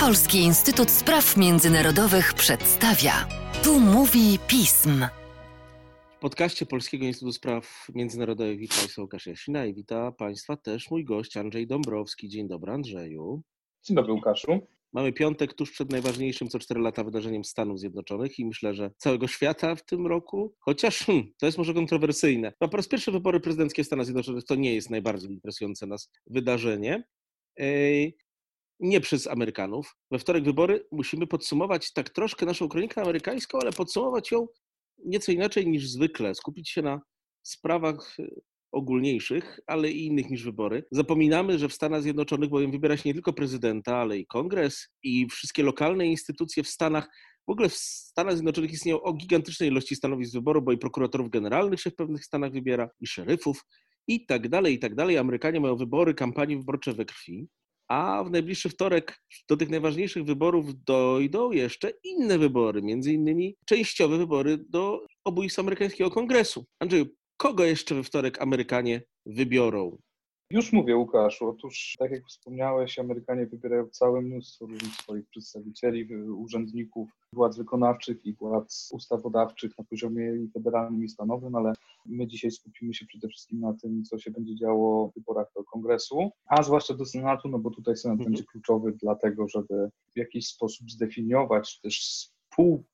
Polski Instytut Spraw Międzynarodowych przedstawia. Tu mówi pism. W podcaście Polskiego Instytutu Spraw Międzynarodowych witam Państwa Łukasz Jasina i wita Państwa też mój gość Andrzej Dąbrowski. Dzień dobry Andrzeju. Dzień dobry Łukaszu. Mamy piątek tuż przed najważniejszym co cztery lata wydarzeniem Stanów Zjednoczonych i myślę, że całego świata w tym roku, chociaż hmm, to jest może kontrowersyjne. No, po raz pierwszy wybory prezydenckie w Stanach Zjednoczonych to nie jest najbardziej interesujące nas wydarzenie nie przez Amerykanów. We wtorek wybory musimy podsumować tak troszkę naszą kronikę amerykańską, ale podsumować ją nieco inaczej niż zwykle, skupić się na sprawach e, ogólniejszych, ale i innych niż wybory. Zapominamy, że w Stanach Zjednoczonych bowiem wybiera się nie tylko prezydenta, ale i kongres i wszystkie lokalne instytucje w Stanach. W ogóle w Stanach Zjednoczonych istnieją o gigantycznej ilości stanowisk wyboru, bo i prokuratorów generalnych się w pewnych stanach wybiera, i szeryfów, i tak dalej, i tak dalej. Amerykanie mają wybory, kampanie wyborcze we krwi a w najbliższy wtorek do tych najważniejszych wyborów dojdą jeszcze inne wybory, między innymi częściowe wybory do obójstw amerykańskiego kongresu. Andrzeju, kogo jeszcze we wtorek Amerykanie wybiorą? Już mówię, Łukaszu. Otóż, tak jak wspomniałeś, Amerykanie wybierają całe mnóstwo różnych swoich przedstawicieli, urzędników, władz wykonawczych i władz ustawodawczych na poziomie federalnym i stanowym, ale my dzisiaj skupimy się przede wszystkim na tym, co się będzie działo w wyborach do kongresu, a zwłaszcza do Senatu, no bo tutaj Senat mhm. będzie kluczowy dlatego, żeby w jakiś sposób zdefiniować, też zdefiniować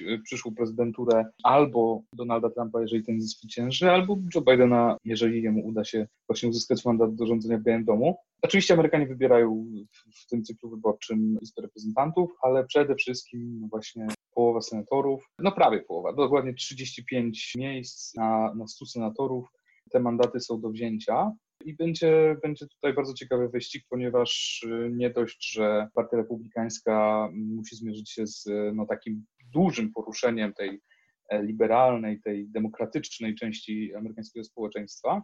y, przyszłą prezydenturę albo Donalda Trumpa, jeżeli ten zwycięży, albo Joe Bidena, jeżeli jemu uda się właśnie uzyskać mandat do rządzenia w Białym Domu. Oczywiście Amerykanie wybierają w tym cyklu wyborczym Izbę Reprezentantów, ale przede wszystkim właśnie połowa senatorów, no prawie połowa, dokładnie 35 miejsc na, na 100 senatorów. Te mandaty są do wzięcia. I będzie, będzie tutaj bardzo ciekawy wyścig, ponieważ y, nie dość, że Partia Republikańska musi zmierzyć się z no, takim dużym poruszeniem tej e, liberalnej, tej demokratycznej części amerykańskiego społeczeństwa,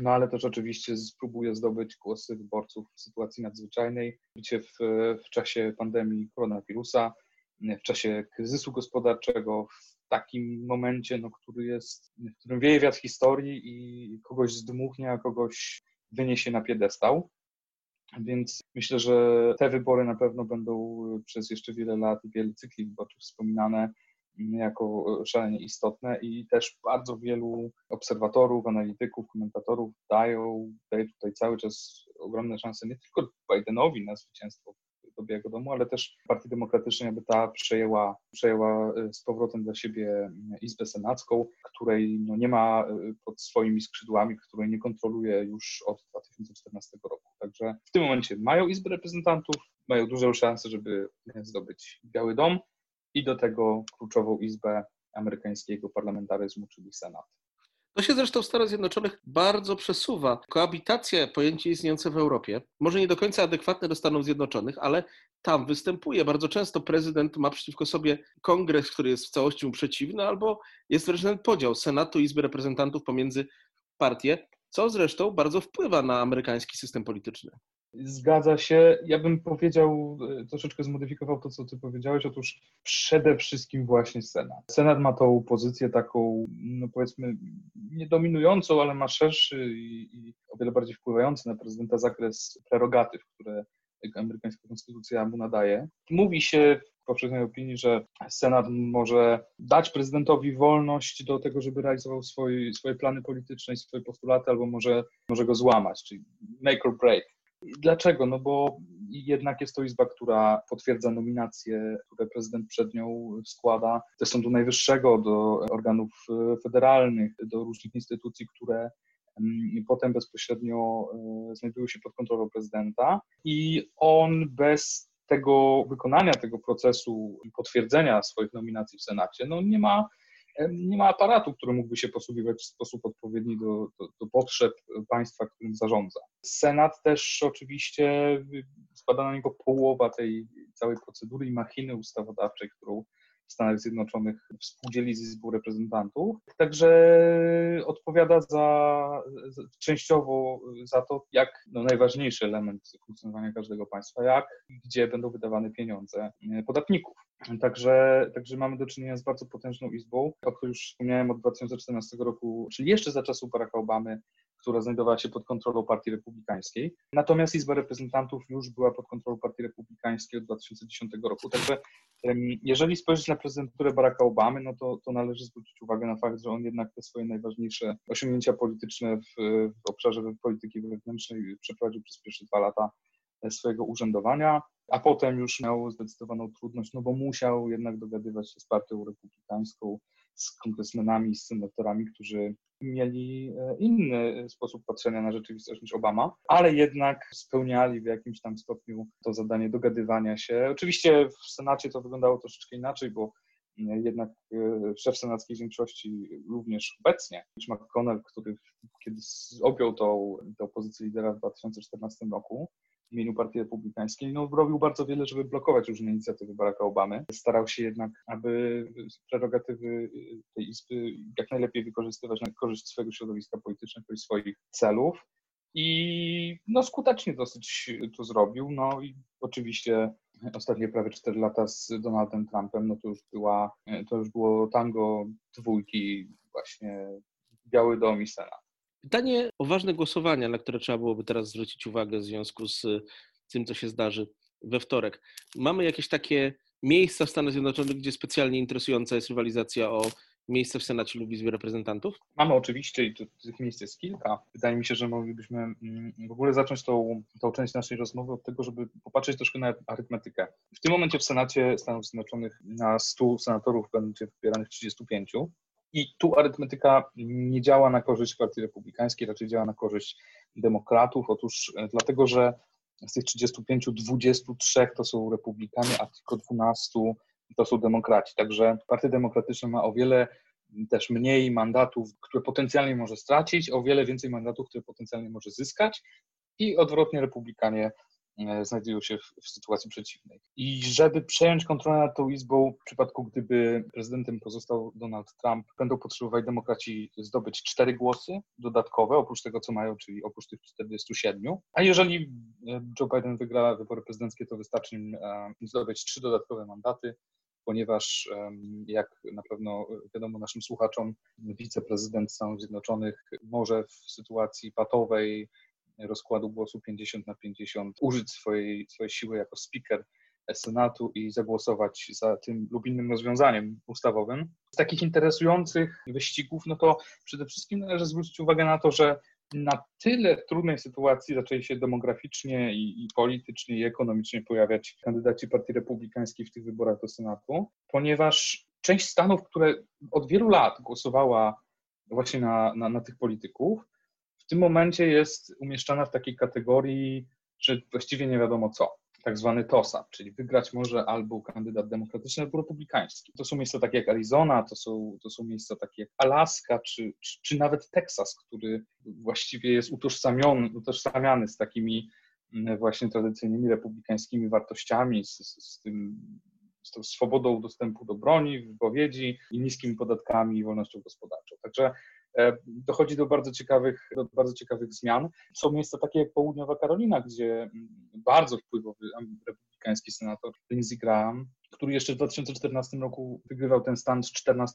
no ale też oczywiście spróbuje zdobyć głosy wyborców w sytuacji nadzwyczajnej, w, w czasie pandemii koronawirusa, w czasie kryzysu gospodarczego, takim momencie, no, który jest, w którym wieje wiatr historii i kogoś zdmuchnie, a kogoś wyniesie na piedestał. Więc myślę, że te wybory na pewno będą przez jeszcze wiele lat i wiele cykli wyborczych wspominane jako szalenie istotne i też bardzo wielu obserwatorów, analityków, komentatorów dają, daje tutaj cały czas ogromne szanse nie tylko Bidenowi na zwycięstwo do Białego Domu, ale też Partii Demokratycznej, aby ta przejęła, przejęła e, z powrotem dla siebie Izbę Senacką, której no nie ma e, pod swoimi skrzydłami, której nie kontroluje już od 2014 roku. Także w tym momencie mają Izbę Reprezentantów, mają dużą szansę, żeby zdobyć Biały Dom i do tego kluczową Izbę amerykańskiego parlamentaryzmu, czyli Senat. To się zresztą w Stanach Zjednoczonych bardzo przesuwa. Koabitacja, pojęcie istniejące w Europie, może nie do końca adekwatne do Stanów Zjednoczonych, ale tam występuje. Bardzo często prezydent ma przeciwko sobie kongres, który jest w całości mu przeciwny, albo jest wręcz ten podział Senatu i Izby Reprezentantów pomiędzy partie, co zresztą bardzo wpływa na amerykański system polityczny. Zgadza się. Ja bym powiedział, e, troszeczkę zmodyfikował to, co ty powiedziałeś. Otóż przede wszystkim właśnie Senat. Senat ma tą pozycję taką, no powiedzmy, nie dominującą, ale ma szerszy i, i o wiele bardziej wpływający na prezydenta zakres prerogatyw, które amerykańska konstytucja mu nadaje. Mówi się w powszechnej opinii, że Senat może dać prezydentowi wolność do tego, żeby realizował swoje, swoje plany polityczne i swoje postulaty, albo może, może go złamać, czyli make or break. Dlaczego? No bo jednak jest to izba, która potwierdza nominacje, które prezydent przed nią składa do Sądu Najwyższego, do organów e, federalnych, do różnych instytucji, które mm, potem bezpośrednio e, znajdują się pod kontrolą prezydenta i on bez tego wykonania tego procesu potwierdzenia swoich nominacji w Senacie, no nie ma nie ma aparatu, który mógłby się posługiwać w sposób odpowiedni do, do, do potrzeb państwa, którym zarządza. Senat też oczywiście spada na niego połowa tej całej procedury i machiny ustawodawczej, którą w Stanach Zjednoczonych współdzieli z Izbą Reprezentantów. Także odpowiada za, za, częściowo za to, jak no, najważniejszy element funkcjonowania każdego państwa, jak i gdzie będą wydawane pieniądze podatników. Także, także mamy do czynienia z bardzo potężną izbą, o której już wspomniałem od 2014 roku, czyli jeszcze za czasów Baracka Obamy, która znajdowała się pod kontrolą Partii Republikańskiej. Natomiast Izba Reprezentantów już była pod kontrolą Partii Republikańskiej od 2010 roku. Także jeżeli spojrzeć na prezydenturę Baracka Obamy, no to, to należy zwrócić uwagę na fakt, że on jednak te swoje najważniejsze osiągnięcia polityczne w, w obszarze polityki wewnętrznej przeprowadził przez pierwsze dwa lata swojego urzędowania, a potem już miał zdecydowaną trudność, no bo musiał jednak dogadywać się z partią republikańską, z kongresmenami, z senatorami, którzy mieli e, inny sposób patrzenia na rzeczywistość niż Obama, ale jednak spełniali w jakimś tam stopniu to zadanie dogadywania się. Oczywiście w Senacie to wyglądało troszeczkę inaczej, bo e, jednak e, szef senackiej większości również obecnie, Mitch McConnell, który kiedy objął tą, tą pozycję lidera w 2014 roku, w imieniu Partii Republikańskiej, no, robił bardzo wiele, żeby blokować różne inicjatywy Baracka Obamy. Starał się jednak, aby prerogatywy tej Izby jak najlepiej wykorzystywać na korzyść swojego środowiska politycznego i swoich celów. I no, skutecznie dosyć to zrobił. No i oczywiście ostatnie prawie 4 lata z Donaldem Trumpem, no to już była, to już było tango dwójki właśnie Biały Dom i Senat. Pytanie o ważne głosowania, na które trzeba byłoby teraz zwrócić uwagę w związku z tym, co się zdarzy we wtorek. Mamy jakieś takie miejsca w Stanach Zjednoczonych, gdzie specjalnie interesująca jest rywalizacja o miejsce w Senacie lub Izbie Reprezentantów? Mamy oczywiście i tych miejsc jest kilka. Wydaje mi się, że moglibyśmy mm, w ogóle zacząć tą, tą część naszej rozmowy od tego, żeby popatrzeć troszkę na arytmetykę. W tym momencie w Senacie Stanów Zjednoczonych na 100 senatorów będzie wybieranych 35. I tu arytmetyka nie działa na korzyść Partii Republikańskiej, raczej działa na korzyść demokratów. Otóż e, dlatego, że z tych 35, 23 to są republikanie, a tylko 12 to są demokraci. Także Partia Demokratyczna ma o wiele też mniej mandatów, które potencjalnie może stracić, o wiele więcej mandatów, które potencjalnie może zyskać. I odwrotnie republikanie znajdują się w, w, sytuacji przeciwnej. I żeby przejąć kontrolę nad tą izbą, w przypadku gdyby prezydentem pozostał Donald Trump, będą potrzebowali demokraci zdobyć cztery głosy dodatkowe, oprócz tego, co mają, czyli oprócz tych 47. A jeżeli e, Joe Biden wygra wybory prezydenckie, to wystarczy im e, zdobyć trzy dodatkowe mandaty, ponieważ jak na pewno wiadomo naszym słuchaczom, wiceprezydent Stanów Zjednoczonych może w sytuacji patowej rozkładu głosu 50 na 50 użyć swojej, swojej siły jako speaker Senatu i zagłosować za tym lub innym rozwiązaniem ustawowym. Z takich interesujących wyścigów, no to przede wszystkim należy zwrócić uwagę na to, że na tyle trudnej sytuacji zaczęli się demograficznie i, i, politycznie i ekonomicznie pojawiać kandydaci Partii Republikańskiej w tych wyborach do Senatu, ponieważ część stanów, które od wielu lat głosowała właśnie na, na, na tych polityków, w tym momencie jest umieszczana w takiej kategorii, że właściwie nie wiadomo co, tak zwany TOSA, czyli wygrać może albo kandydat demokratyczny, albo republikański. To są miejsca takie jak Arizona, to są, to są miejsca takie jak Alaska, czy, czy, czy nawet Teksas, który właściwie jest utożsamiony, utożsamiany z takimi mm, właśnie tradycyjnymi republikańskimi wartościami, z, z, tym z tą swobodą dostępu do broni, wypowiedzi i niskimi podatkami i wolnością gospodarczą. Także dochodzi do bardzo ciekawych, do bardzo ciekawych zmian. Są miejsca takie jak Południowa Karolina, gdzie mm, bardzo wpływowy republikański senator Lindsey Graham, który jeszcze w 2014 roku wygrywał ten stan z 14%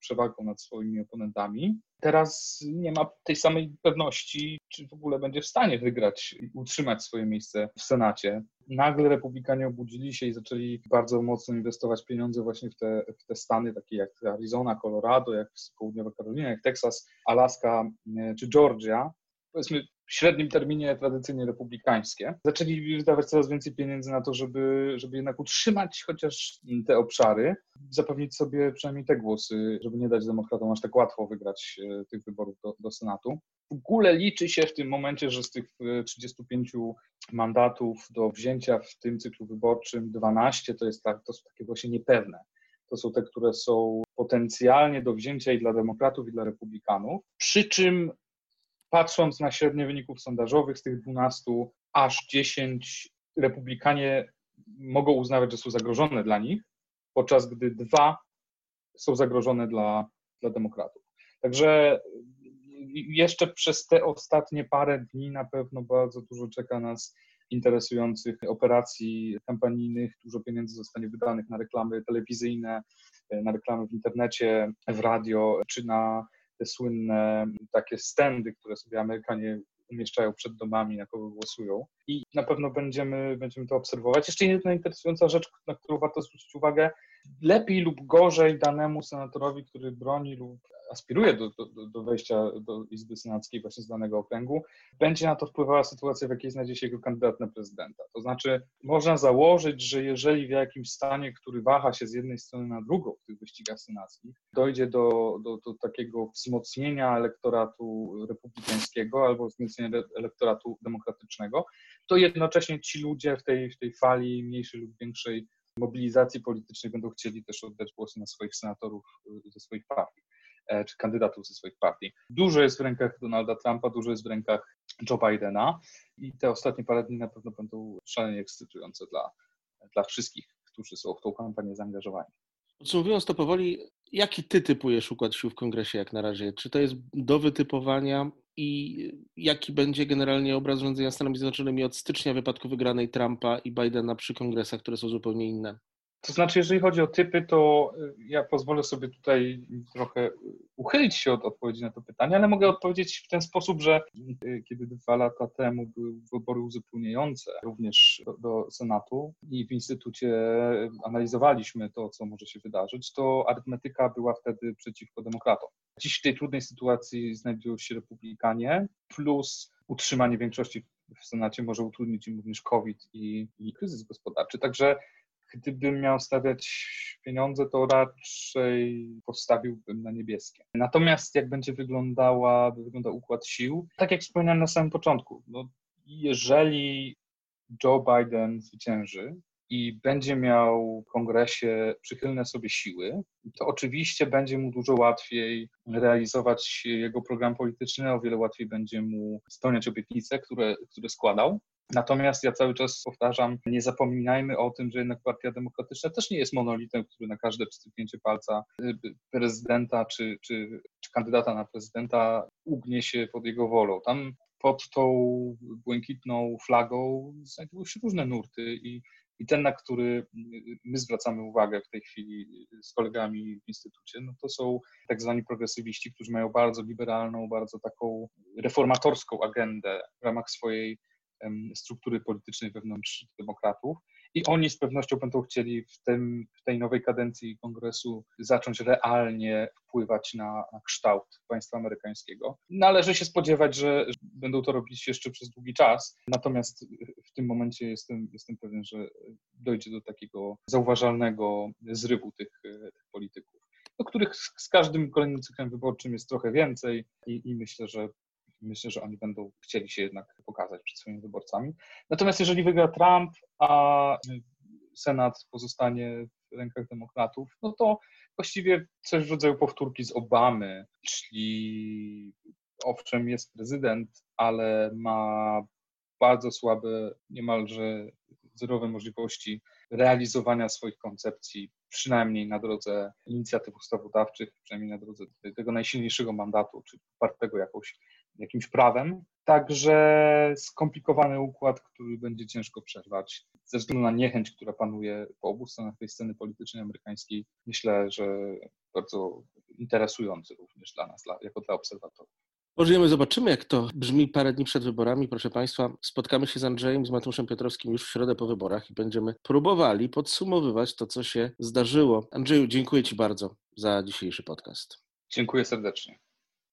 przewagą nad swoimi oponentami. Teraz nie ma tej samej pewności, czy w ogóle będzie w stanie wygrać i utrzymać swoje miejsce w Senacie nagle republikanie obudzili się i zaczęli bardzo mocno inwestować pieniądze właśnie w te, w te stany, takie jak Arizona, Colorado, jak Południowa Karolina, jak Teksas, Alaska e, czy Georgia. Powiedzmy, w średnim terminie tradycyjnie republikańskie. Zaczęli wydawać coraz więcej pieniędzy na to, żeby, żeby jednak utrzymać chociaż te obszary, zapewnić sobie przynajmniej te głosy, żeby nie dać demokratom aż tak łatwo wygrać e, tych wyborów do, do Senatu. W ogóle liczy się w tym momencie, że z tych 35 e, mandatów do wzięcia w tym cyklu wyborczym 12 to, jest tak, to są takie właśnie niepewne. To są te, które są potencjalnie do wzięcia i dla demokratów, i dla republikanów. Przy czym patrząc na średnie wyników sondażowych z tych 12, aż 10 republikanie mogą uznawać, że są zagrożone dla nich, podczas gdy dwa są zagrożone dla, dla demokratów. Także jeszcze przez te ostatnie parę dni na pewno bardzo dużo czeka nas interesujących operacji kampanijnych. Dużo pieniędzy zostanie wydanych na reklamy telewizyjne, na reklamy w internecie, w radio czy na te słynne takie stędy, które sobie Amerykanie umieszczają przed domami, na kogo głosują. I na pewno będziemy, będziemy to obserwować. Jeszcze jedna interesująca rzecz, na którą warto zwrócić uwagę. Lepiej lub gorzej danemu senatorowi, który broni lub aspiruje do, do, do wejścia do Izby Senackiej właśnie z danego okręgu, będzie na to wpływała sytuacja, w jakiej znajdzie się jego kandydat na prezydenta. To znaczy, można założyć, że jeżeli w jakimś stanie, który waha się z jednej strony na drugą w tych wyścigach senackich, dojdzie do, do, do takiego wzmocnienia elektoratu republikańskiego albo wzmocnienia elektoratu demokratycznego, to jednocześnie ci ludzie w tej, w tej fali mniejszej lub większej mobilizacji politycznej będą chcieli też oddać głosy na swoich senatorów y, ze swoich partii. E, czy kandydatów ze swoich partii. Dużo jest w rękach Donalda Trumpa, dużo jest w rękach Joe Bidena i te ostatnie parę dni na pewno będą szalenie ekscytujące dla, dla wszystkich, którzy są w tą kampanię zaangażowani. Podsumowując to powoli, jaki ty typujesz układ sił w kongresie jak na razie? Czy to jest do wytypowania i jaki będzie generalnie obraz rządzenia Stanami Zjednoczonymi od stycznia w wypadku wygranej Trumpa i Bidena przy kongresach, które są zupełnie inne? To znaczy, jeżeli chodzi o typy, to y, ja pozwolę sobie tutaj trochę uchylić się od odpowiedzi na to pytanie, ale mogę odpowiedzieć w ten sposób, że y, kiedy dwa lata temu były wybory uzupełniające również do, do Senatu i w Instytucie analizowaliśmy to, co może się wydarzyć, to arytmetyka była wtedy przeciwko demokratom. Dziś w tej trudnej sytuacji znajdują się republikanie, plus utrzymanie większości w Senacie może utrudnić im również COVID i, i kryzys gospodarczy. Także gdybym miał stawiać pieniądze, to raczej postawiłbym na niebieskie. Natomiast jak będzie wyglądała, wyglądał układ sił, tak jak wspomniałem na samym początku, no, jeżeli Joe Biden zwycięży i będzie miał w kongresie przychylne sobie siły, to oczywiście będzie mu dużo łatwiej realizować jego program polityczny, o wiele łatwiej będzie mu spełniać obietnice, które, które składał. Natomiast ja cały czas powtarzam, nie zapominajmy o tym, że jednak Partia Demokratyczna też nie jest monolitem, który na każde pstryknięcie palca y, prezydenta czy, czy, czy kandydata na prezydenta ugnie się pod jego wolą. Tam pod tą błękitną flagą znajdują się różne nurty i, i ten, na który my zwracamy uwagę w tej chwili z kolegami w instytucie, no to są tak zwani progresywiści, którzy mają bardzo liberalną, bardzo taką reformatorską agendę w ramach swojej struktury politycznej wewnątrz demokratów. I oni z pewnością będą chcieli w, tym, w tej nowej kadencji kongresu zacząć realnie wpływać na, na kształt państwa amerykańskiego. Należy się spodziewać, że będą to robić jeszcze przez długi czas. Natomiast w tym momencie jestem, jestem pewien, że dojdzie do takiego zauważalnego zrywu tych, tych polityków, do których z każdym kolejnym cyklem wyborczym jest trochę więcej i, i myślę, że myślę, że oni będą chcieli się jednak pokazać przed swoimi wyborcami. Natomiast jeżeli wygra Trump, a Senat pozostanie w rękach demokratów, no to właściwie coś w rodzaju powtórki z Obamy, czyli owszem jest prezydent, ale ma bardzo słabe, niemalże zerowe możliwości realizowania swoich koncepcji, przynajmniej na drodze inicjatyw ustawodawczych, przynajmniej na drodze tego najsilniejszego mandatu, czy popartego jakąś jakimś prawem. Także skomplikowany układ, który będzie ciężko przerwać. Ze względu na niechęć, która panuje po obu stronach tej sceny politycznej amerykańskiej, myślę, że bardzo interesujący również dla nas, jako dla obserwatorów. Pożyjemy, zobaczymy, jak to brzmi parę dni przed wyborami. Proszę Państwa, spotkamy się z Andrzejem, z Mateuszem Piotrowskim już w środę po wyborach i będziemy próbowali podsumowywać to, co się zdarzyło. Andrzeju, dziękuję Ci bardzo za dzisiejszy podcast. Dziękuję serdecznie.